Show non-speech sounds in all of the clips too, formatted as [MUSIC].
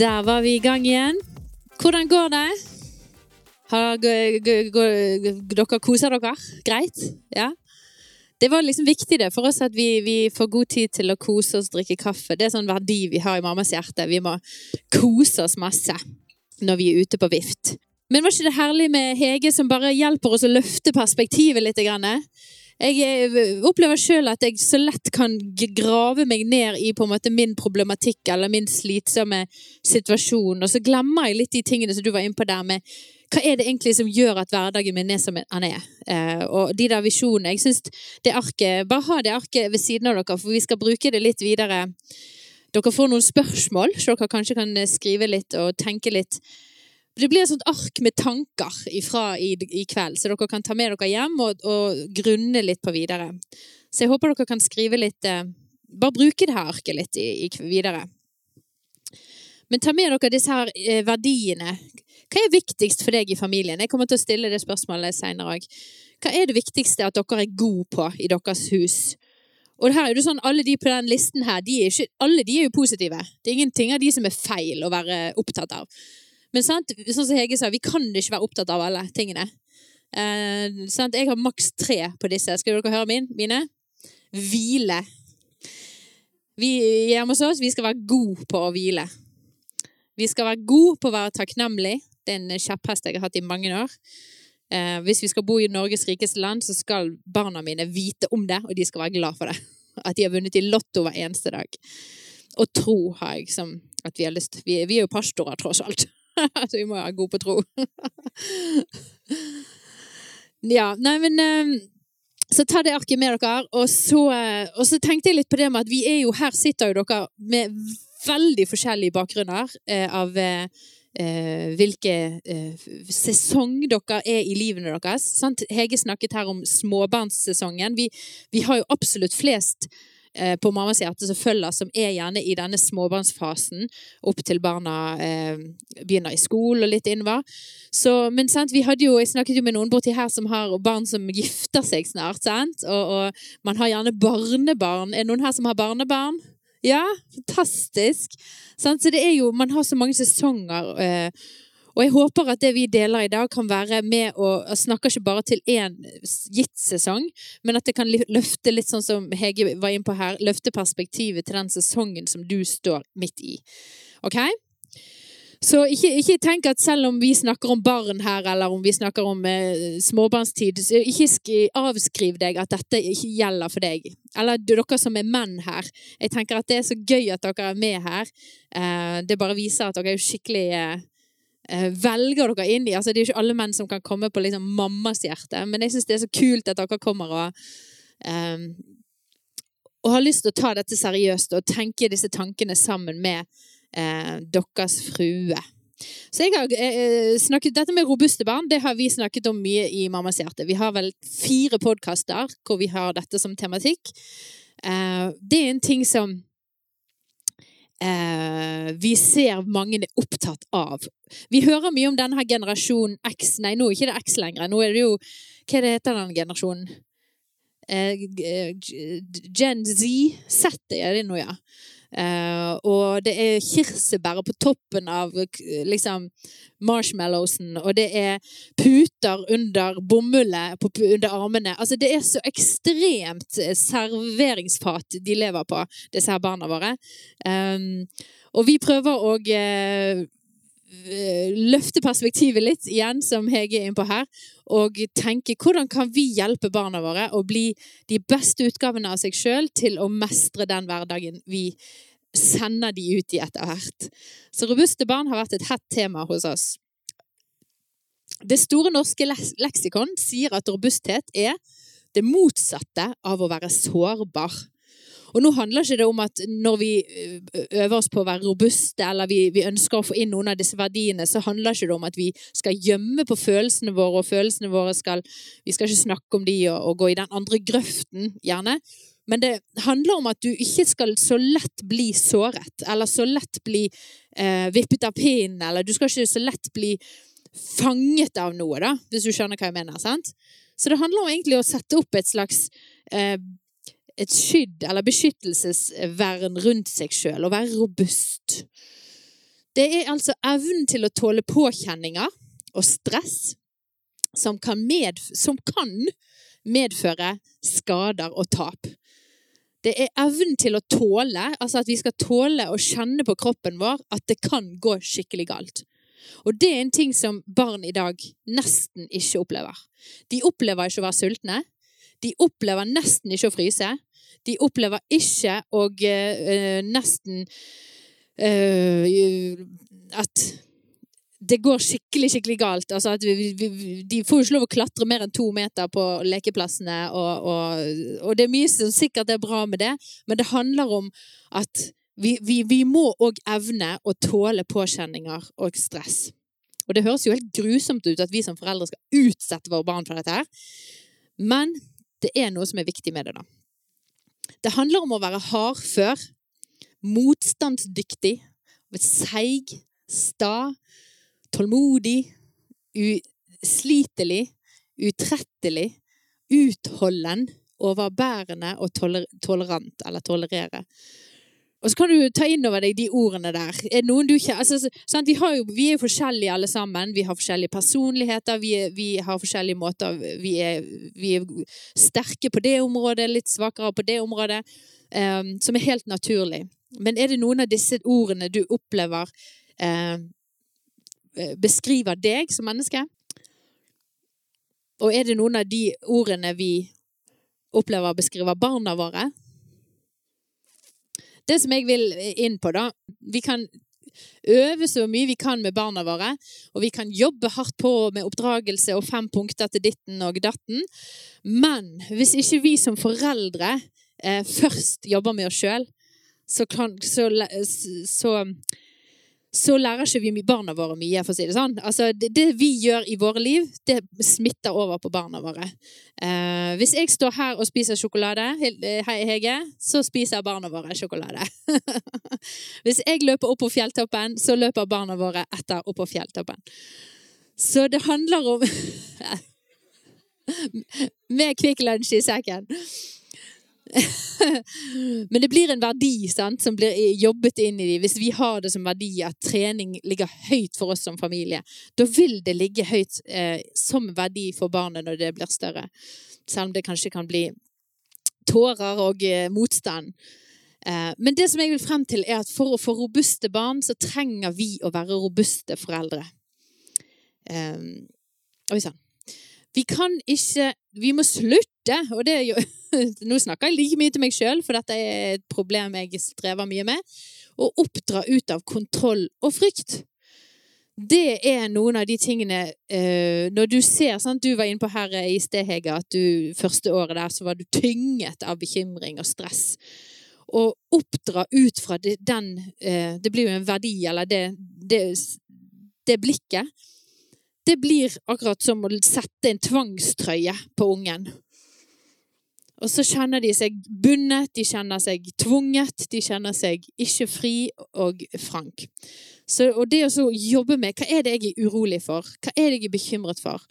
Der var vi i gang igjen. Hvordan går det? Har dere koser dere? Greit? Ja? Det var liksom viktig det for oss at vi, vi får god tid til å kose oss, drikke kaffe. Det er sånn verdi vi har i mammas hjerte. Vi må kose oss masse når vi er ute på vift. Men var ikke det herlig med Hege som bare hjelper oss å løfte perspektivet litt? Grann? Jeg eh, opplever sjøl at jeg så lett kan grave meg ned i på en måte min problematikk eller min slitsomme situasjon, og så glemmer jeg litt de tingene som du var inne på der med hva er det egentlig som gjør at hverdagen min er som den er? Eh, og de der visjonene. Jeg syns det arket Bare ha det arket ved siden av dere, for vi skal bruke det litt videre. Dere får noen spørsmål, så dere kanskje kan eh, skrive litt og tenke litt. Det blir et sånt ark med tanker ifra i, i kveld, så dere kan ta med dere hjem og, og grunne litt på videre. Så jeg håper dere kan skrive litt eh, Bare bruke det her arket litt i, i videre. Men ta med dere disse her eh, verdiene. Hva er viktigst for deg i familien? Jeg kommer til å stille det spørsmålet senere òg. Hva er det viktigste at dere er gode på i deres hus? Og her er det sånn, Alle de på den listen her, de ikke, alle de er jo positive. Det er ingenting av de som er feil å være opptatt av. Men sant, sånn som Hege sa, vi kan ikke være opptatt av alle tingene. Eh, sant? Jeg har maks tre på disse. Skal dere høre min? mine? Hvile. Vi hjemme hos oss vi skal være gode på å hvile. Vi skal være gode på å være takknemlig. Det er en kjepphest jeg har hatt i mange år. Eh, hvis vi skal bo i Norges rikeste land, så skal barna mine vite om det, og de skal være glad for det. [LAUGHS] At de har vunnet i Lotto hver eneste dag. Og tro har jeg som at vi har lyst Vi, vi er jo pastorer, tross alt. [LAUGHS] så vi må være gode på tro. ja, nei, men eh, så ta det arket med dere, og så, eh, og så tenkte jeg litt på det med at vi er jo her sitter jo dere med veldig forskjellige bakgrunner eh, av eh, hvilken hvilke eh, sesong dere er i livene deres. Sant? Hege snakket her om småbarnssesongen. Vi, vi har jo absolutt flest eh, på mammas hjerte som følger, som er gjerne i denne småbarnsfasen opp til barna eh, begynner i skole og litt innover. Men sant, vi hadde jo, jeg snakket jo med noen borti her som har barn som gifter seg snart. Sant? Og, og man har gjerne barnebarn. Er det noen her som har barnebarn? Ja, fantastisk. Sant? Så det er jo, man har så mange sesonger. Eh, og jeg håper at det vi deler i dag, kan være med å Jeg snakker ikke bare til én gitt sesong, men at det kan løfte litt sånn som Hege var inne på her, løfte perspektivet til den sesongen som du står midt i. Ok? Så ikke, ikke tenk at selv om vi snakker om barn her, eller om vi snakker om eh, småbarnstid, så ikke avskriv deg at dette ikke gjelder for deg. Eller dere som er menn her. Jeg tenker at det er så gøy at dere er med her. Eh, det bare viser at dere er skikkelig eh, velger dere inn i. Altså, det er jo ikke alle menn som kan komme på liksom mammas hjerte, men jeg syns det er så kult at dere kommer og um, og har lyst til å ta dette seriøst og tenke disse tankene sammen med eh, deres frue. Så jeg har eh, snakket, Dette med robuste barn det har vi snakket om mye i Mammas hjerte. Vi har vel fire podkaster hvor vi har dette som tematikk. Eh, det er en ting som eh, vi ser mange er opptatt av. Vi hører mye om denne generasjonen X. Nei, nå er ikke det X lenger. Nå er det jo Hva det heter den generasjonen? Eh, Gen Z? Z er det nå, ja. Eh, og det er kirsebær på toppen av liksom marshmallowsen, og det er puter under bomullet under armene. Altså, det er så ekstremt eh, serveringsfat de lever på, disse her barna våre. Um, og vi prøver å eh, løfte perspektivet litt igjen, som Hege er inne på her, og tenke hvordan kan vi hjelpe barna våre å bli de beste utgavene av seg sjøl til å mestre den hverdagen vi sender de ut i etter hvert. Så robuste barn har vært et hett tema hos oss. Det store norske leksikon sier at robusthet er det motsatte av å være sårbar. Og nå handler ikke det om at når vi øver oss på å være robuste, eller vi, vi ønsker å få inn noen av disse verdiene, så handler ikke det om at vi skal gjemme på følelsene våre, og følelsene våre skal Vi skal ikke snakke om de og, og gå i den andre grøften, gjerne. Men det handler om at du ikke skal så lett bli såret, eller så lett bli eh, vippet av pinnen, eller du skal ikke så lett bli fanget av noe, da, hvis du skjønner hva jeg mener. sant? Så det handler om egentlig å sette opp et slags eh, et skydd eller beskyttelsesvern rundt seg sjøl, å være robust. Det er altså evnen til å tåle påkjenninger og stress som kan, medf som kan medføre skader og tap. Det er evnen til å tåle, altså at vi skal tåle å kjenne på kroppen vår at det kan gå skikkelig galt. Og det er en ting som barn i dag nesten ikke opplever. De opplever ikke å være sultne. De opplever nesten ikke å fryse. De opplever ikke å uh, nesten uh, At det går skikkelig skikkelig galt. Altså vi, vi, de får jo ikke lov å klatre mer enn to meter på lekeplassene. Og, og, og det er mye som sikkert er bra med det, men det handler om at vi, vi må òg evne å tåle påkjenninger og stress. Og det høres jo helt grusomt ut at vi som foreldre skal utsette våre barn for dette her. Men det er noe som er viktig med det, da. Det handler om å være hardfør, motstandsdyktig, seig, sta, tålmodig, uslitelig, utrettelig, utholden, overbærende og tolerant, eller tolerere. Og så kan du ta inn over deg de ordene der. Er noen du ikke, altså, sant? Vi, jo, vi, er jo forskjellige alle sammen. Vi har forskjellige personligheter. Vi, vi har forskjellige måter vi er, vi er, sterke på det området, litt svakere på det området. Um, som er helt naturlig. Men er det noen av disse ordene du opplever um, beskriver deg som menneske? Og er det noen av de ordene vi opplever beskriver barna våre? Det som jeg vil inn på, da Vi kan øve så mye vi kan med barna våre, og vi kan jobbe hardt på med oppdragelse og fem punkter til ditten og datten, men hvis ikke vi som foreldre eh, først jobber med oss sjøl, så, så, så så lærer ikke vi barna våre mye, for å si det sånn. Altså, det, det, vi gjør i våre liv, det smitter over på barna våre. Eh, hvis jeg står her og spiser sjokolade, eh, hei Hege, så spiser barna våre sjokolade. [LAUGHS] hvis jeg løper opp på fjelltoppen, så løper barna våre etter opp på fjelltoppen. Så det handler om [LAUGHS] Med Kvikk Lunsj i sekken. [LAUGHS] Men det blir en verdi sant, som blir jobbet inn i dem. Hvis vi har det som verdi at trening ligger høyt for oss som familie, da vil det ligge høyt eh, som verdi for barnet når det blir større. Selv om det kanskje kan bli tårer og eh, motstand. Eh, men det som jeg vil frem til, er at for å få robuste barn, så trenger vi å være robuste foreldre. Eh, oi sann. Vi kan ikke Vi må slutte, og det [LAUGHS] Nå snakker jeg like mye til meg sjøl, for dette er et problem jeg strever mye med. Å oppdra ut av kontroll og frykt. Det er noen av de tingene uh, Når du ser sant, Du var inne på her i sted, Hege, at du første året der så var du tynget av bekymring og stress. Å oppdra ut fra den uh, Det blir jo en verdi, eller det, det, det blikket det blir akkurat som å sette en tvangstrøye på ungen. Og så kjenner de seg bundet, de kjenner seg tvunget, de kjenner seg ikke fri og frank. Så, og det å jobbe med hva er det jeg er urolig for, hva er det jeg er bekymret for,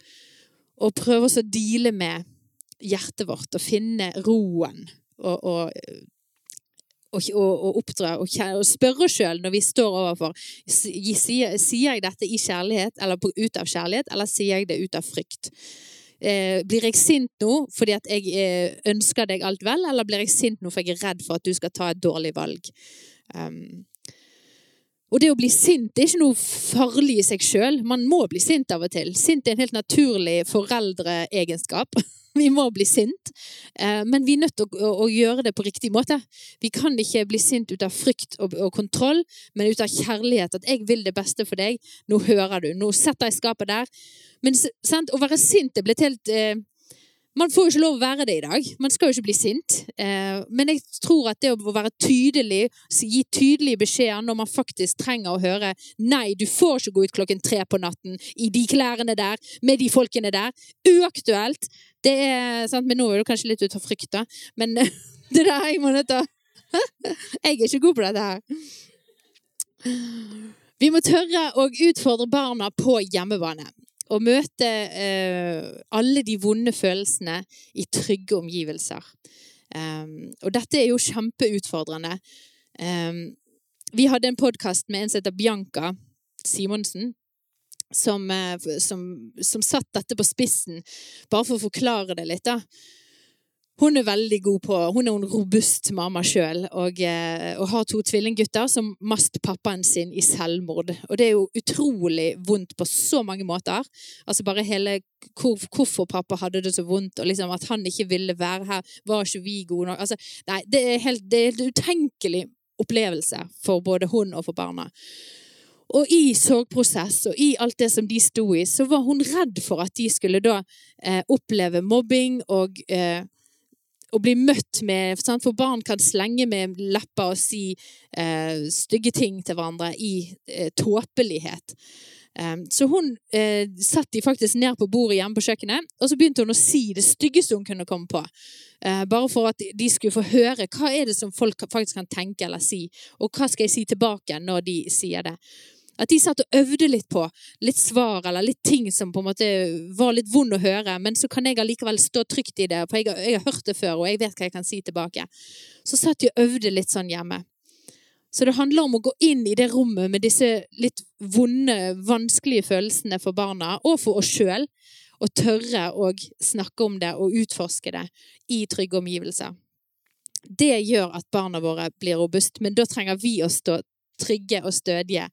og prøve å deale med hjertet vårt og finne roen og, og og, og, oppdra og, og spørre oss sjøl når vi står overfor sier, sier jeg dette i kjærlighet eller ut av kjærlighet, eller sier jeg det ut av frykt? Eh, blir jeg sint nå fordi at jeg eh, ønsker deg alt vel, eller blir jeg sint nå for jeg er redd for at du skal ta et dårlig valg? Um, og det å bli sint det er ikke noe farlig i seg sjøl. Man må bli sint av og til. Sint er en helt naturlig foreldreegenskap. [LAUGHS] [LAUGHS] Vi må bli sint, eh, men vi er nødt til å, å, gjøre det på riktig måte. Vi kan ikke bli sint ut av frykt og, og, kontroll, men ut av kjærlighet. At 'jeg vil det beste for deg'. Nå hører du. Nå setter jeg skapet der. Men sant, å være sint er blitt helt eh, man får jo ikke lov å være det i dag. Man skal jo ikke bli sint. Eh, men jeg tror at det å være tydelig, gi tydelige beskjeder når man faktisk trenger å høre 'nei, du får ikke gå ut klokken tre på natten i de klærne der, med de folkene der', uaktuelt. Det er sant, Men nå er du kanskje litt ute av frykt, da. Men [LAUGHS] det der jeg må nødt til [LAUGHS] Jeg er ikke god på dette her. Vi må tørre å utfordre barna på hjemmebane Og møte eh, alle de vonde følelsene i trygge omgivelser. Um, og dette er jo kjempeutfordrende. Um, Vi hadde en podkast med en som heter Bianca Simonsen. Som, eh, som, som satt dette på spissen, bare for å forklare det litt. da. Hun er veldig god på Hun er en robust mamma sjøl og, eh, og, har to tvillinggutter som mast pappaen sin i selvmord. Og det er jo utrolig vondt på så mange måter. Altså bare hele hvor, Hvorfor pappa hadde det så vondt, og liksom at han ikke ville være her. Var ikke vi gode nok? Altså, nei, det er helt det er utenkelig opplevelse for både hun og for barna. Og i sorgprosess og i alt det som de sto i, så var hun redd for at de skulle da eh, oppleve mobbing og, eh, og bli møtt med sant? For barn kan slenge med lepper og si eh, stygge ting til hverandre i eh, tåpelighet. Um, så hun eh, satte de faktisk ned på bordet hjemme på kjøkkenet, og så begynte hun å si det styggeste hun kunne komme på. Uh, bare for at de skulle få høre hva er det som folk faktisk kan tenke eller si, og hva skal jeg si tilbake når de sier det. At de satt og øvde litt på litt svar eller litt ting som på en måte var litt vond å høre, men så kan jeg allikevel stå trygt i det, for jeg jeg har hørt det før, og jeg vet hva jeg kan si tilbake. Så satt de og øvde litt sånn hjemme. Så det handler om å gå inn i det rommet med disse litt vonde, vanskelige følelsene for barna, og for oss sjøl, og tørre å snakke om det og utforske det i trygge omgivelser. Det gjør at barna våre blir robuste, men da trenger vi å stå trygge og stødige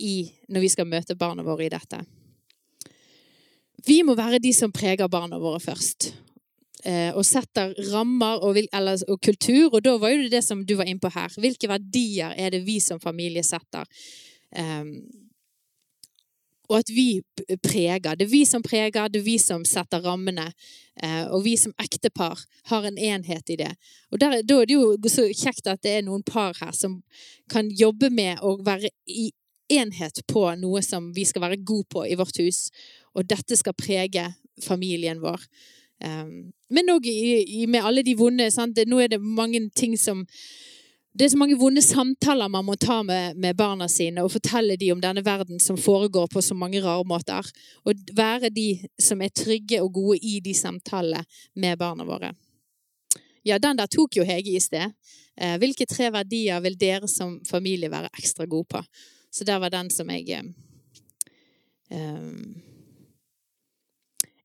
i, når vi skal møte barna våre i dette. Vi må være de som preger barna våre først. Eh, og setter rammer og, eller, og, kultur. Og da var jo det det som du var inne på her. Hvilke verdier er det vi som familie setter? Um, og at vi preger. Det er vi som preger, det er vi som setter rammene. Uh, og vi som ektepar har en enhet i det. Og der, Da er det jo så kjekt at det er noen par her som kan jobbe med å være i enhet på noe som vi skal være gode på i vårt hus. Og dette skal prege familien vår. Um, men òg med alle de vonde sant? Nå er det mange ting som det er så mange vonde samtaler man må ta med, med, barna sine og fortelle dem om denne verden som foregår på så mange rare måter. Og være de som er trygge og gode i de samtalene med barna våre. Ja, den der tok jo Hege i sted. Eh, hvilke tre verdier vil dere som familie være ekstra gode på? Så der var den som jeg eh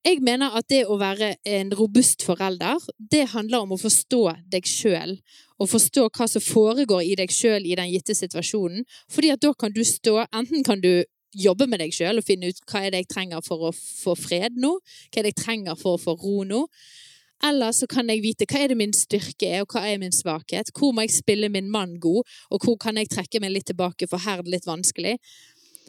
jeg mener at det å være en robust forelder, det handler om å forstå deg sjøl. Og forstå hva som foregår i deg sjøl i den gitte situasjonen. Fordi at da kan du stå Enten kan du jobbe med deg sjøl og finne ut hva er det jeg trenger for å få fred nå, hva er det jeg trenger for å få ro nå. Eller så kan jeg vite hva er det min styrke er, og hva er min svakhet. Hvor må jeg spille min mann god, og hvor kan jeg trekke meg litt tilbake, for her er det litt vanskelig.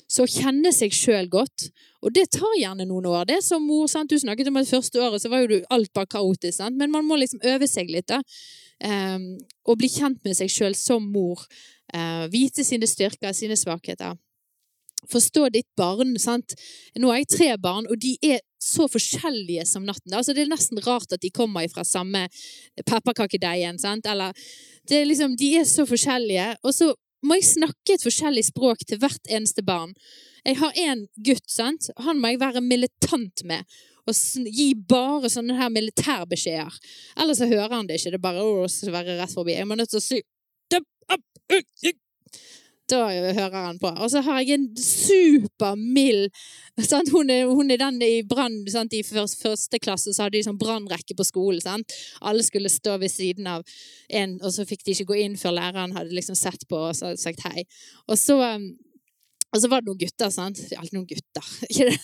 Så å kjenne seg sjøl godt, og det tar gjerne noen år. Det er som mor, sant? Du snakket om at første året så var jo alt bare kaotisk, sant? men man må liksom øve seg litt. da. Um, og bli kjent med seg sjøl som mor. Uh, vite sine styrker, sine svakheter. Forstå ditt barn. sant? Nå har jeg tre barn, og de er så forskjellige som natten. Altså, det er nesten rart at de kommer fra samme pepperkakedeigen. Eller det er liksom, De er så forskjellige. Og så må jeg snakke et forskjellig språk til hvert eneste barn. Jeg har en gutt, sant? han må jeg være militant med. Og gi bare sånne her militærbeskjeder. Ellers så hører han det ikke. Det er bare å være rett forbi. Jeg må nødt til å si da hører han på. Og så har jeg en supermild hun, hun, er den i brann I første klasse så hadde de sånn brannrekke på skolen. Sant? Alle skulle stå ved siden av en, og så fikk de ikke gå inn før læreren hadde liksom sett på og sagt hei. Og så, um, og så var det noen gutter, sant. Det er alltid noen gutter, [LAUGHS] ikke det?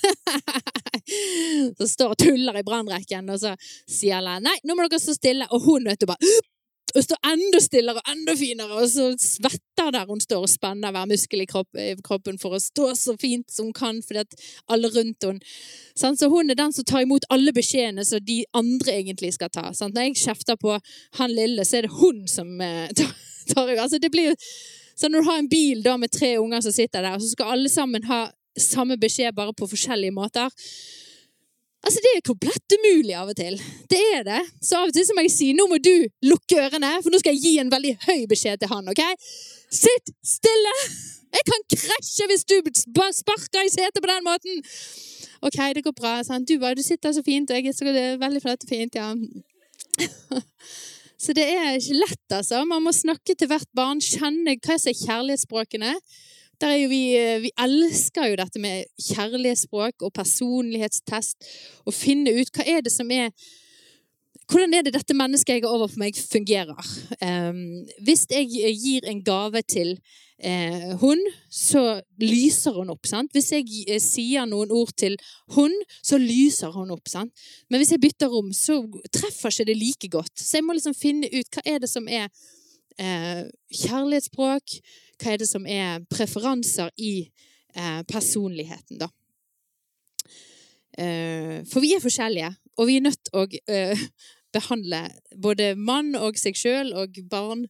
Så står og tuller i brannrekken, og så sier alle nei, nå må dere stå stille. Og hun vet du bare og står enda stillere og enda finere, og så svetter der hun står og spenner hver muskel i, kroppen for å stå så fint som hun kan, fordi at alle rundt henne Så hun er den som tar imot alle beskjedene som de andre egentlig skal ta. Når jeg kjefter på han lille, så er det hun som eh, [LAUGHS] tar, altså det blir så Når du har en bil da med tre unger som sitter der, så skal alle sammen ha samme beskjed, bare på forskjellige måter Altså, Det er komplett umulig av og til. Det er det. Så av og til så må jeg si nå må du lukke ørene, for nå skal jeg gi en veldig høy beskjed til han. ok? Sitt stille! Jeg kan krasje hvis du sparker i setet på den måten! OK, det går bra. Sant? Du, bare, du sitter så fint, og jeg er veldig flott og fint. ja. [LAUGHS] Så det er ikke lett, altså. Man må snakke til hvert barn, kjenne hva som er kjærlighetsspråkene. Der er jo vi, eh, vi elsker jo dette med kjærlighetsspråk og personlighetstest. Og finne ut hva er det som er hvordan er det dette mennesket jeg har overfor meg, fungerer? Um, hvis jeg gir en gave til eh, hun, så lyser hun opp. sant? Hvis jeg eh, sier noen ord til hun, så lyser hun opp. sant? Men hvis jeg bytter rom, så treffer ikke det like godt. Så jeg må liksom finne ut hva er det som er eh, kjærlighetsspråk, hva er det som er preferanser i eh, personligheten, da. Eh, for vi er forskjellige, og vi er nødt til å eh, [LAUGHS] behandle både mann og seg sjøl og barn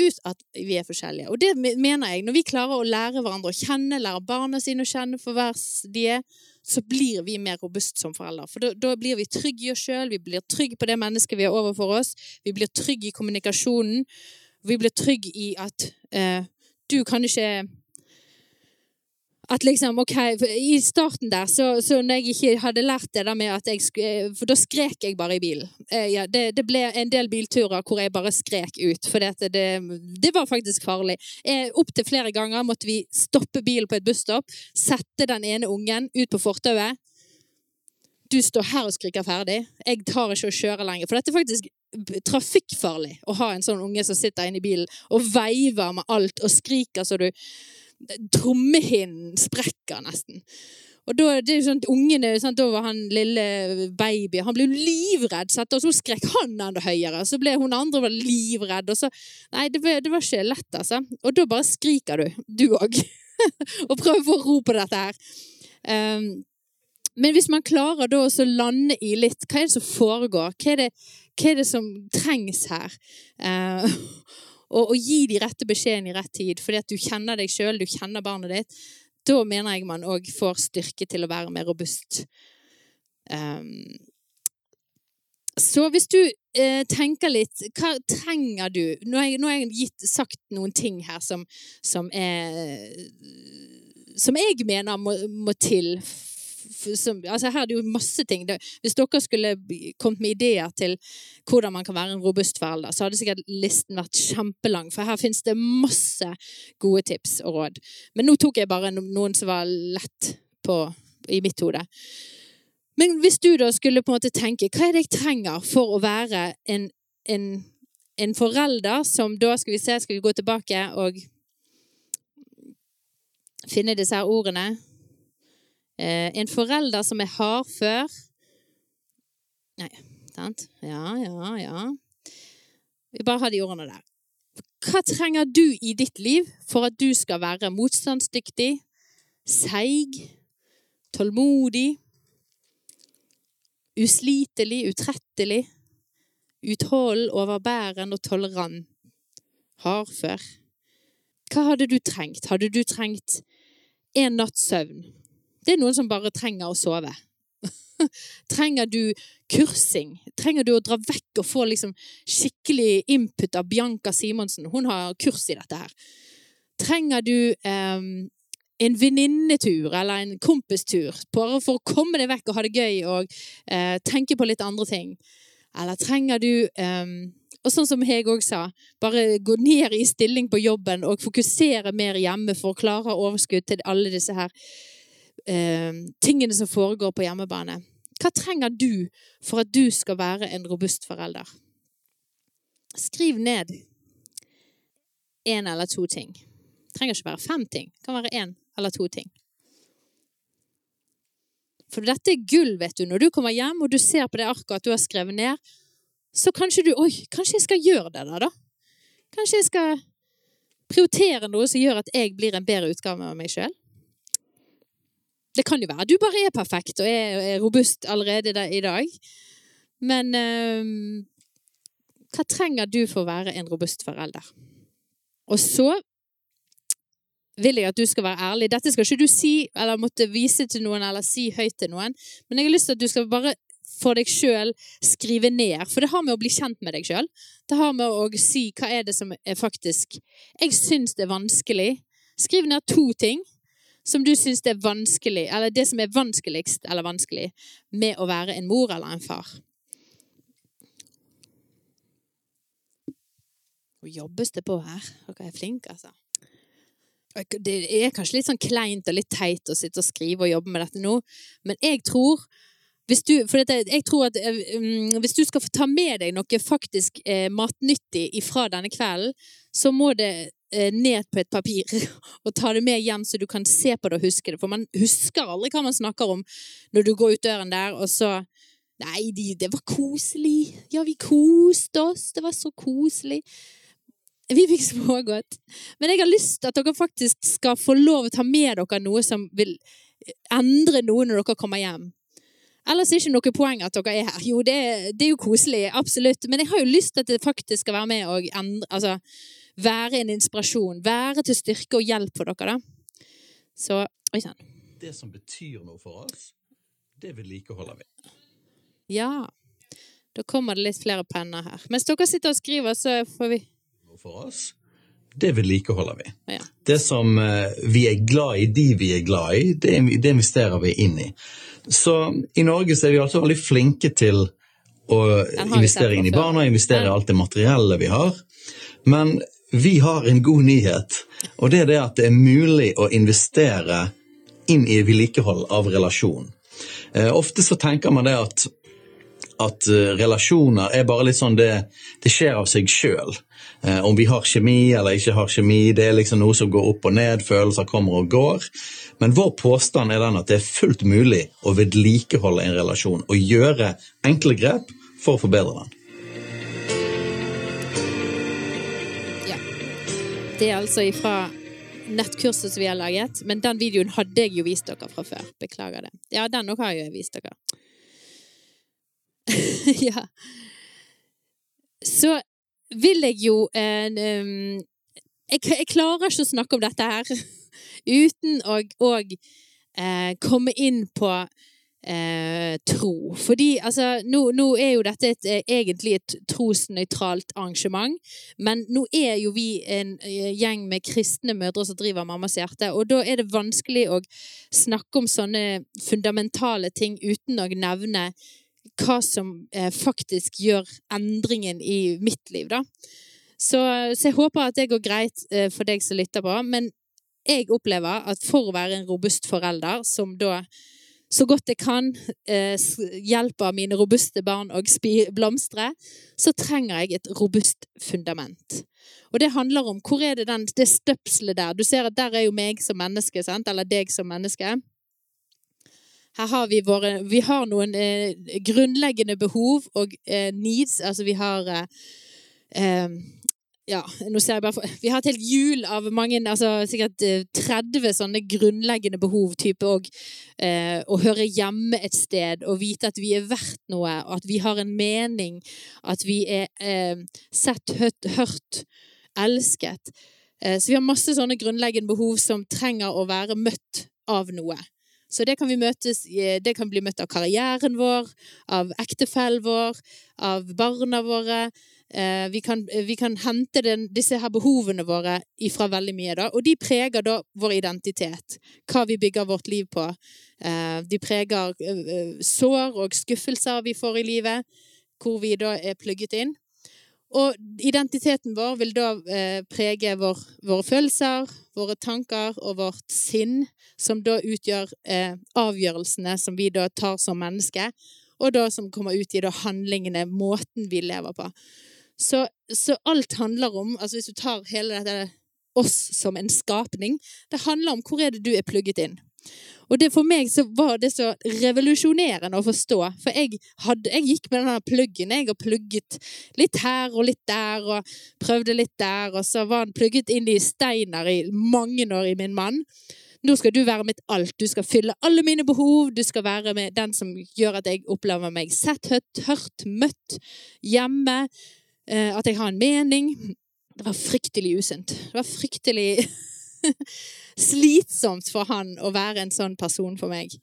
ut at vi er forskjellige. Og det mener jeg. Når vi klarer å lære hverandre å kjenne, lære barna sine å kjenne for hver de er, så blir vi mer robust som foreldre. For da, da blir vi trygge i oss sjøl, vi blir trygge på det mennesket vi har overfor oss, vi blir trygge i kommunikasjonen, vi blir trygge i at eh, du kan ikke at liksom, ok, I starten der, så, så når jeg ikke hadde lært det der med at jeg For da skrek jeg bare i bilen. Eh, ja, det, det, ble en del bilturer hvor jeg bare skrek ut, for det, det, det var faktisk farlig. Eh, Opptil flere ganger måtte vi stoppe bilen på et busstopp, sette den ene ungen ut på fortauet. Du står her og skriker ferdig. Jeg tar ikke å kjøre lenger. For dette er faktisk trafikkfarlig å ha en sånn unge som sitter inne i bilen og veiver med alt og skriker så du Trommehinnen sprekker nesten. Og da, det er sånn, ungene, sånn, da var han lille baby Han ble livredd, og så skrek han enda høyere. Så ble hun andre var livredd. Og så, nei, det, det var ikke lett, altså. Og da bare skriker du, du òg. [LAUGHS] og prøver å få ro på dette her. Um, men hvis man klarer da å lande i litt Hva er det som foregår? Hva er det, hva er det som trengs her? Eh, [LAUGHS] og, og gi de rette beskjedene i rett tid, fordi at du kjenner deg sjøl, du kjenner barnet ditt, da mener jeg man òg får styrke til å være mer robust. Um, så hvis du eh, tenker litt Hva trenger du? Nå har jeg, nå har jeg gitt, sagt noen ting her som, som, er, som jeg mener må, må til som, altså Her er det jo masse ting. Hvis dere skulle kommet med ideer til hvordan man kan være en robust forelder, så hadde sikkert listen vært kjempelang, for her finnes det masse gode tips og råd. Men nå tok jeg bare noen som var lett på, i mitt hode. Men hvis du da skulle på en måte tenke hva er det jeg trenger for å være en, en, en forelder som da Skal vi se, skal vi gå tilbake og finne disse her ordene? Eh, en forelder som er hardfør Nei, sant? Ja, ja, ja. Vi bare har de ordene der. Hva trenger du i ditt liv for at du skal være motstandsdyktig, seig, tålmodig, uslitelig, utrettelig, utholden, overbæren og tolerant, hardfør? Hva hadde du trengt? Hadde du trengt en natts søvn? Det er noen som bare trenger å sove. [LAUGHS] trenger du kursing? Trenger du å dra vekk og få liksom skikkelig input av Bianca Simonsen? Hun har kurs i dette her. Trenger du um, en venninnetur eller en kompistur bare for å komme deg vekk og ha det gøy og uh, tenke på litt andre ting? Eller trenger du um, og sånn som Hege òg sa, bare gå ned i stilling på jobben og fokusere mer hjemme for å klare overskudd til alle disse her eh, tingene som foregår på hjemmebane. Hva trenger du for at du skal være en robust forelder? Skriv ned én eller to ting. Det trenger ikke være fem ting. Det kan være én eller to ting. For dette er gull, vet du. Når du kommer hjem og du ser på det arket at du har skrevet ned, så kanskje du Oi, kanskje jeg skal gjøre det da? Kanskje jeg skal prioritere noe som gjør at jeg blir en bedre utgave av meg sjøl? Det kan jo være du bare er perfekt og er, er robust allerede i dag. Men eh, hva trenger du for å være en robust forelder? Og så vil jeg at du skal være ærlig. Dette skal ikke du si eller måtte vise til noen eller si høyt til noen, men jeg har lyst til at du skal bare for deg sjøl skrive ned. For det har med å bli kjent med deg sjøl. Det har med å si hva er det som er faktisk Jeg syns det er vanskelig. Skriv ned to ting som du syns er vanskelig, eller det som er vanskeligst eller vanskelig med å være en mor eller en far. jobbes det på her. Dere er flinke, altså. Det er kanskje litt sånn kleint og litt teit å sitte og skrive og jobbe med dette nå, men jeg tror hvis du, dette, jeg tror at um, hvis du skal få ta med deg noe faktisk eh, matnyttig ifra denne kvelden, så må det ned på et papir [LAUGHS] og ta det med hjem så du kan se på det og huske det. For man husker aldri hva man snakker om når du går ut døren der, og så Nei, de, det var koselig. Ja, vi koste oss. Det var så koselig. Vi fikk smågodt. Men jeg har lyst til at dere faktisk skal få lov å ta med dere noe som vil endre noe når dere kommer hjem. Ellers er det ikke noe poeng at dere er her. Jo, det, det, er jo koselig, absolutt. Men jeg har jo lyst til at det faktisk skal være med og endre, altså, være en inspirasjon. Være til styrke og hjelp for dere, da. Så oi sann. Det som betyr noe for oss, det vedlikeholder vi. Ja. Da kommer det litt flere penner her. Mens dere sitter og skriver, så får vi Noe for oss, det vedlikeholder vi. Ja. Det som eh, vi er glad i, de vi er glad i, det, det investerer vi inn i. Så i Norge så er vi altså veldig flinke til å investere inn i barna, investere i alt det materielle vi har. Men vi har en god nyhet, og det er det at det er mulig å investere inn i vedlikehold av relasjon. Eh, ofte så tenker man det at at uh, relasjoner er bare litt sånn det, det skjer av seg sjøl. Uh, om vi har kjemi eller ikke har kjemi, det er liksom noe som går opp og ned, følelser kommer og går. Men vår påstand er den at det er fullt mulig å vedlikeholde en relasjon og gjøre enkle grep for å forbedre den. Det er altså ifra nettkurset som vi har laget, men den videoen hadde jeg jo vist dere fra før. Beklager det. Ja, den òg har jeg jo vist dere. [LAUGHS] ja. Så vil jeg jo eh, um, jeg, jeg, klarer ikke å snakke om dette her [LAUGHS] uten å eh, komme inn på eh, tro. Fordi altså, nå, nå, er jo dette et, eh, egentlig et trosnøytralt arrangement, men nå er jo vi en eh, gjeng med kristne mødre som driver Mammas hjerte, og da er det vanskelig å snakke om sånne fundamentale ting uten å nevne hva som eh, faktisk gjør endringen i mitt liv, da. Så, så, jeg håper at det går greit eh, for deg som lytter på. Men jeg opplever at for å være en robust forelder, som da så godt jeg kan eh, hjelper mine robuste barn å blomstre, så trenger jeg et robust fundament. Og det handler om hvor er det den, det støpselet der. Du ser at der er jo meg som menneske, sant? eller deg som menneske. Her har vi våre Vi har noen eh, grunnleggende behov og eh, needs. Altså vi har eh, eh ja, nå ser jeg bare for, Vi har et helt hjul av mange, altså sikkert 30 eh, sånne grunnleggende behov. type òg eh, Å høre hjemme et sted, og vite at vi er verdt noe, at vi har en mening, at vi er sett, hørt, hørt elsket. så vi har masse sånne grunnleggende behov som trenger å være møtt av noe. Så det kan, møtes, det kan bli møtt av karrieren vår, av ektefellen vår, av barna våre. Eh, vi kan, vi kan hente den, disse her behovene våre ifra veldig mye, da. Og de preger da vår identitet. Hva vi bygger vårt liv på. Eh, de preger eh, sår og skuffelser vi får i livet, hvor vi da er plugget inn. Og identiteten vår vil da eh, prege vår, våre følelser, våre tanker og vårt sinn, som da utgjør eh, avgjørelsene som vi da tar som menneske, og da som kommer ut i da handlingene, måten vi lever på. Så, så alt handler om, altså hvis du tar hele dette oss som en skapning, det handler om hvor er det du er plugget inn. Og det, for meg så var det så revolusjonerende å forstå. For jeg, hadde, jeg gikk med denne pluggen jeg, og plugget litt her og litt der, og prøvde litt der, og så var den plugget inn i steiner i mange år i min mann. Nå skal du være mitt alt. Du skal fylle alle mine behov. Du skal være den som gjør at jeg opplever meg sett, hørt møtt, hjemme. Eh, at jeg har en mening. Det var fryktelig usunt. Det var fryktelig [LAUGHS] slitsomt for han å være en sånn person for meg.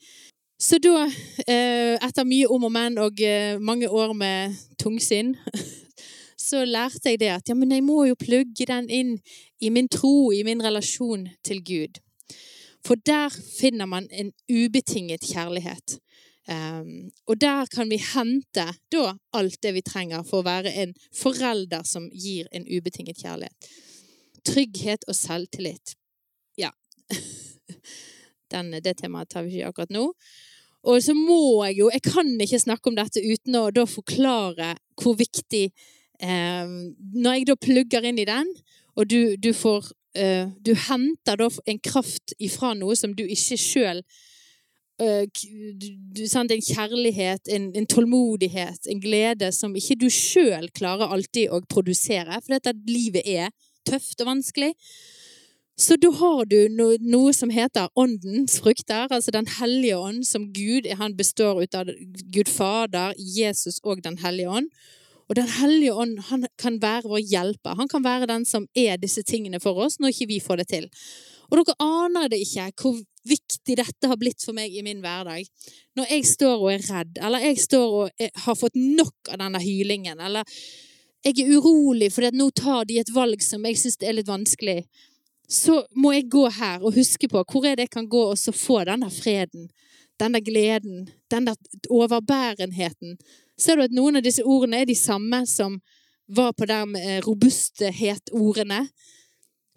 Så da, eh, etter mye om og men og eh, mange år med tungsinn, [LAUGHS] så lærte jeg det at ja, men jeg må jo plugge den inn i min tro, i min relasjon til Gud. For der finner man en ubetinget kjærlighet. Um, og der kan vi hente da alt det vi trenger for å være en forelder som gir en ubetinget kjærlighet. Trygghet og selvtillit. Ja. [LAUGHS] Den, det temaet tar vi ikke akkurat nå. Og så må jeg jo Jeg kan ikke snakke om dette uten å da forklare hvor viktig eh, Når jeg da plugger inn i den, og du, du får eh, Du henter da en kraft ifra noe som du ikke sjøl Uh, en kjærlighet, en, en, tålmodighet, en glede som ikke du sjøl klarer alltid å produsere, for dette livet er tøft og vanskelig. Så da har du no, noe som heter åndens frukter, altså Den hellige ånd, som Gud han består ut av Gud Fader, Jesus og Den hellige ånd. Og Den hellige ånd han kan være vår hjelper. Han kan være den som er disse tingene for oss når ikke vi får det til. Og dere aner det ikke hvor viktig dette har blitt for meg i min hverdag. Når jeg står og er redd, eller jeg står og har fått nok av denne hylingen, eller jeg er urolig fordi at nå tar de et valg som jeg syns er litt vanskelig, så må jeg gå her og huske på hvor er det jeg kan gå og så få denne freden, denne gleden, denne overbærenheten. Ser du at noen av disse ordene er de samme som var på de med robusthet-ordene?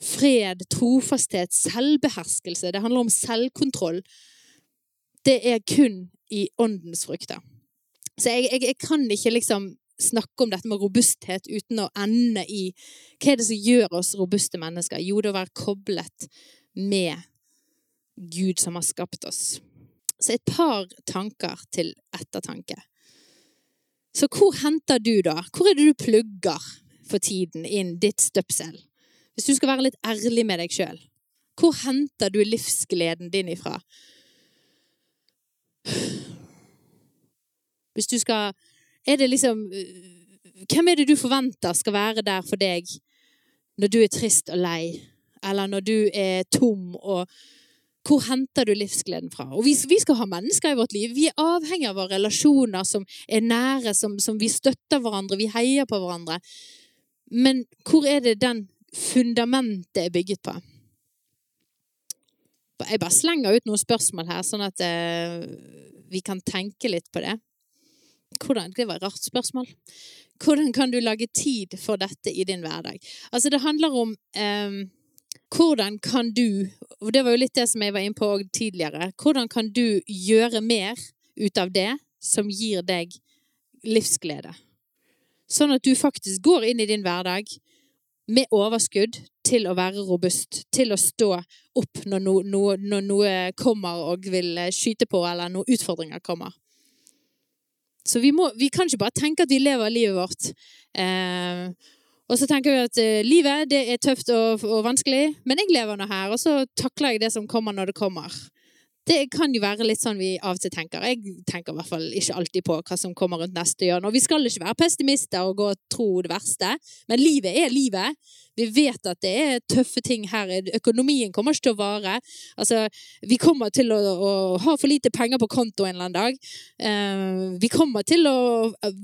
Fred, trofasthet, selvbeherskelse. Det handler om selvkontroll. Det er kun i åndens frukter. Så jeg, jeg, jeg, kan ikke liksom snakke om dette med robusthet uten å ende i hva er det som gjør oss robuste mennesker? Jo, det å være koblet med Gud som har skapt oss. Så et par tanker til ettertanke. Så hvor henter du, da? Hvor er det du plugger for tiden inn ditt støpsel? Hvis du skal være litt ærlig med deg sjøl, hvor henter du livsgleden din ifra? Hvis du skal Er det liksom Hvem er det du forventer skal være der for deg når du er trist og lei, eller når du er tom og hvor henter du livsgleden fra? Og vi, vi, skal ha mennesker i vårt liv. Vi er avhengig av våre relasjoner som er nære, som, som vi støtter hverandre, vi heier på hverandre. Men hvor er det den fundamentet er bygget på. Jeg bare slenger ut noen spørsmål her, sånn at eh, vi kan tenke litt på det. Hvordan, det var et rart spørsmål. Hvordan kan du lage tid for dette i din hverdag? Altså, det handler om eh, hvordan kan du Og det var jo litt det som jeg var inne på tidligere. Hvordan kan du gjøre mer ut av det som gir deg livsglede? Sånn at du faktisk går inn i din hverdag med overskudd til å være robust, til å stå opp når, no, no, når noe kommer og vil skyte på, eller når utfordringer kommer. Så vi, må, vi kan ikke bare tenke at vi lever livet vårt. Eh, og så tenker vi at eh, livet det er tøft og, og, vanskelig, men jeg lever nå her, og så takler jeg det som kommer når det kommer. Det kan jo være litt sånn vi av og til tenker. Jeg tenker i hvert fall ikke alltid på hva som kommer rundt neste hjørne. Og vi skal ikke være pessimister og gå og tro det verste, men livet er livet. Vi vet at det er tøffe ting her. Økonomien kommer ikke til å vare. Altså, vi kommer til å, å ha for lite penger på konto en eller annen dag. Uh, vi kommer til å eh,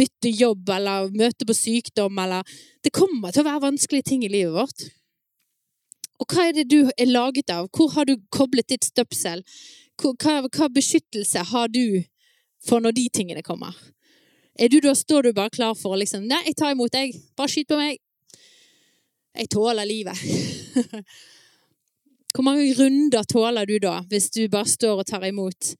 bytte jobb eller møte på sykdom eller Det kommer til å være vanskelige ting i livet vårt. Og hva er det du er laget av? Hvor har du koblet ditt støpsel? Hva, hva beskyttelse har du for når de tingene kommer? Er du da, Står du bare klar for å liksom Nei, jeg tar imot, jeg. Bare skyt på meg. Jeg tåler livet. [LAUGHS] Hvor mange runder tåler du da, hvis du bare står og tar imot?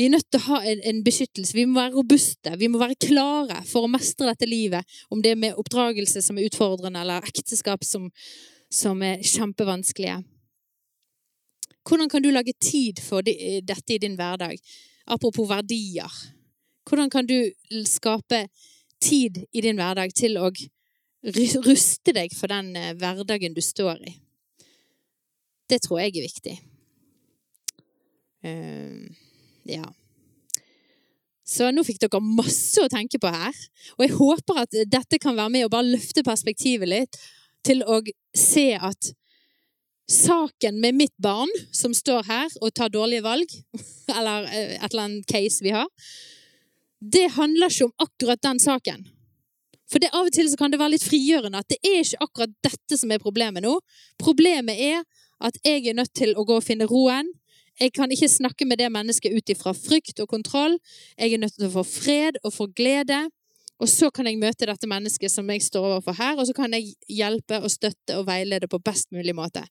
Vi er nødt til å ha en, en, beskyttelse. Vi må være robuste. Vi må være klare for å mestre dette livet. Om det er med oppdragelse som er utfordrende, eller ekteskap som, som er kjempevanskelige. Hvordan kan du lage tid for dette i din hverdag? Apropos verdier. Hvordan kan du skape tid i din hverdag til å ruste deg for den eh, hverdagen du står i? Det tror jeg er viktig. Uh, ja. Så nå fikk dere masse å tenke på her. Og jeg håper at dette kan være med å bare løfte perspektivet litt til å se at saken med mitt barn som står her og tar dårlige valg, [LAUGHS] eller eh, et eller annet case vi har, det handler ikke om akkurat den saken. For det, av og til kan det være litt frigjørende at det er ikke akkurat dette som er problemet nå. Problemet er at jeg er nødt til å gå og finne roen. Jeg kan ikke snakke med det mennesket ut ifra frykt og kontroll. Jeg er nødt til å få fred og få glede. Og så kan jeg møte dette mennesket som jeg står overfor her, og så kan jeg hjelpe og støtte og veilede på best mulig måte.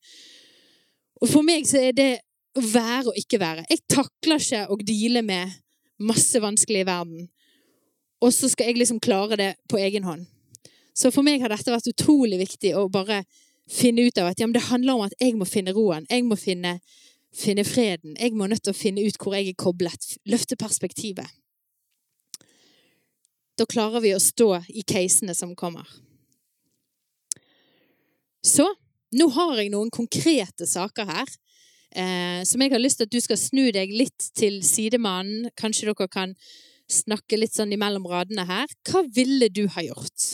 Og for meg så er det å være og ikke være. Jeg takler ikke å deale med masse vanskelig i verden, og så skal jeg liksom klare det på egen hånd. Så for meg har dette vært utrolig viktig å bare finne ut av at ja, det handler om at jeg må finne roen. Jeg må finne, finne freden. Jeg må nødt til å finne ut hvor jeg er koblet. Løfte perspektivet. Da klarer vi å stå i casene som kommer. Så nå har jeg noen konkrete saker her eh, som jeg har lyst til at du skal snu deg litt til sidemannen. Kanskje dere kan snakke litt sånn imellom radene her. Hva ville du ha gjort?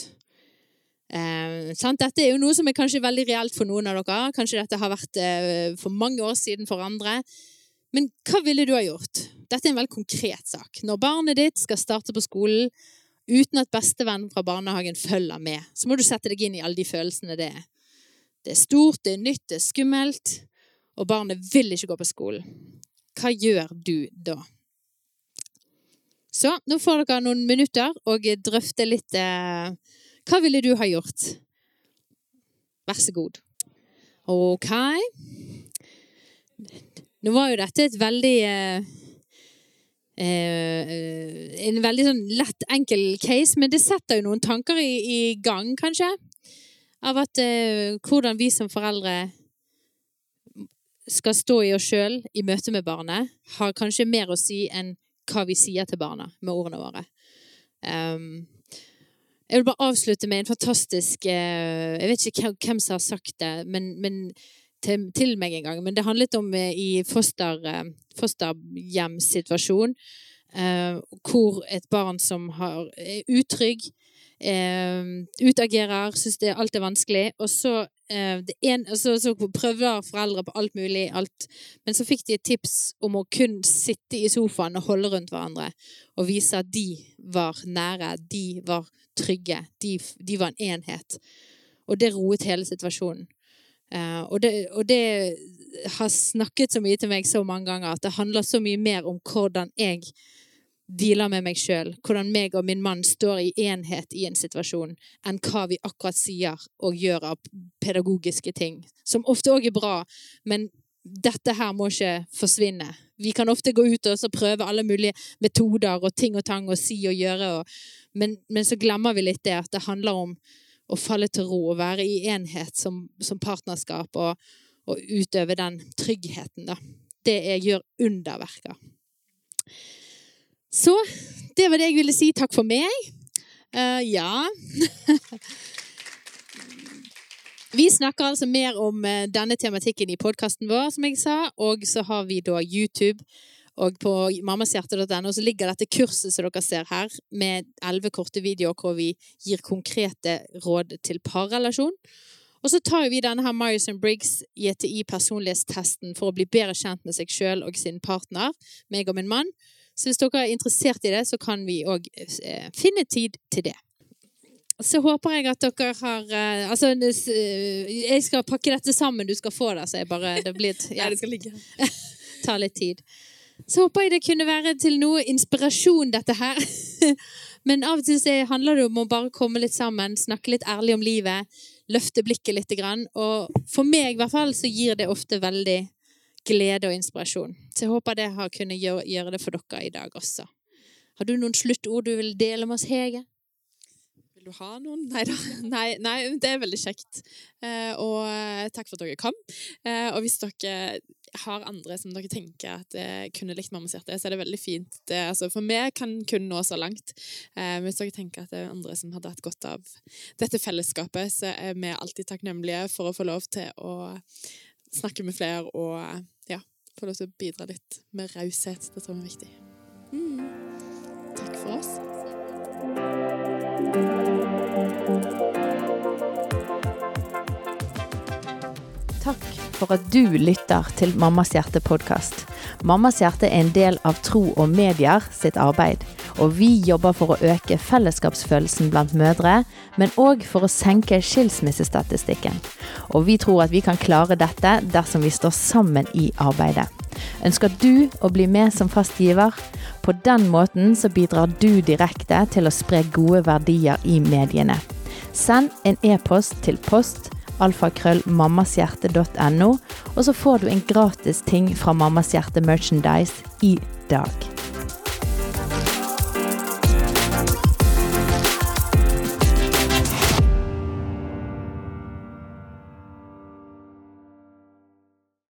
Eh, dette er jo noe som er kanskje veldig reelt for noen av dere. Kanskje dette har vært eh, for mange år siden for andre. Men hva ville du ha gjort? Dette er en veldig konkret sak. Når barnet ditt skal starte på skolen uten at bestevennen fra barnehagen følger med, så må du sette deg inn i alle de følelsene det er. Det er stort, det er nytt, det er skummelt, og barnet vil ikke gå på skolen. Hva gjør du da? Så nå får dere noen minutter og drøfte litt eh, Hva ville du ha gjort? Vær så god. OK. Nå var jo dette et veldig eh, En veldig sånn lett, enkel case, men det setter jo noen tanker i, i gang, kanskje av at eh, hvordan vi som foreldre skal stå i oss sjøl i møte med barnet, har kanskje mer å si enn hva vi sier til barna med ordene våre. Um, jeg vil bare avslutte med en fantastisk Jeg vet ikke hvem som har sagt det, men, men til, til, meg en gang. Men det handlet om uh, i foster, uh, eh, hvor et barn som har, er utrygg, eh, utagerer, syns alt er vanskelig. Og så, eh, en, så, så, prøver foreldre på alt mulig, alt. Men så fikk de et tips om å kun sitte i sofaen og holde rundt hverandre. Og vise at de var nære, de var trygge, de, de var en enhet. Og det roet hele situasjonen. Uh, og, det, og, det, har snakket så mye til meg så mange ganger at det handler så mye mer om hvordan jeg dealer med meg sjøl, hvordan meg og min mann står i enhet i en situasjon, enn hva vi akkurat sier og gjør av pedagogiske ting, som ofte òg er bra, men dette her må ikke forsvinne. Vi kan ofte gå ut og prøve alle mulige metoder og ting og tang og si og gjøre, og, men, men, så glemmer vi litt det at det handler om å falle til ro og være i enhet som, som partnerskap og, og, utøve den tryggheten, da. Det jeg gjør underverker. Så det var det jeg ville si. Takk for meg. Uh, ja [LAUGHS] Vi snakker altså mer om uh, denne tematikken i podkasten vår, som jeg sa. Og så har vi da YouTube. Og på mammashjerte.no så ligger dette kurset som dere ser her, med elleve korte videoer hvor vi gir konkrete råd til parrelasjon. Og så tar vi denne her Myers Briggs JTI personlighetstesten for å bli bedre kjent med seg sjøl og sin partner, meg og min mann. Så hvis dere er interessert i det, så kan vi òg eh, finne tid til det. Så håper jeg at dere har uh, Altså, uh, jeg skal pakke dette sammen, du skal få det, så jeg bare Det blir [LAUGHS] ja. Nei, det skal ligge. [LAUGHS] tar litt tid. Så håper jeg det kunne være til noe inspirasjon, dette her. [LAUGHS] Men av og til så handler det om å bare komme litt sammen, snakke litt ærlig om livet, løfte blikket litt. Og for meg i hvert fall så gir det ofte veldig glede og inspirasjon. Så jeg håper det har kunnet gjøre, det for dere i dag også. Har du noen sluttord du vil dele med oss, Hege? Du ha noen? Neida. [LAUGHS] Nei, nei, det er veldig kjekt. Eh, og eh, takk for at dere kom. Eh, og hvis dere har andre som dere tenker at eh, kunne likt Mammas hjerte, så er det veldig fint. Det, altså, for vi kan kun nå så langt. Eh, hvis dere tenker at det er andre som hadde hatt godt av dette fellesskapet, så er vi alltid takknemlige for å få lov til å snakke med flere og ja, få lov til å bidra litt med raushet. Det tror jeg er viktig. Mm. Takk for oss. For at du lytter til Mammas hjerte-podkast. Mammas hjerte er en del av Tro og Medier sitt arbeid og vi jobber for å øke fellesskapsfølelsen blant mødre, men òg for å senke skilsmissestatistikken. Og vi tror at vi kan klare dette dersom vi står sammen i arbeidet. Ønsker du å bli med som fast giver? På den måten så bidrar du direkte til å spre gode verdier i mediene. Send en e-post til post alfakrøllmammashjerte.no, og så får du en gratis ting fra Mammas Hjerte Merchandise i dag.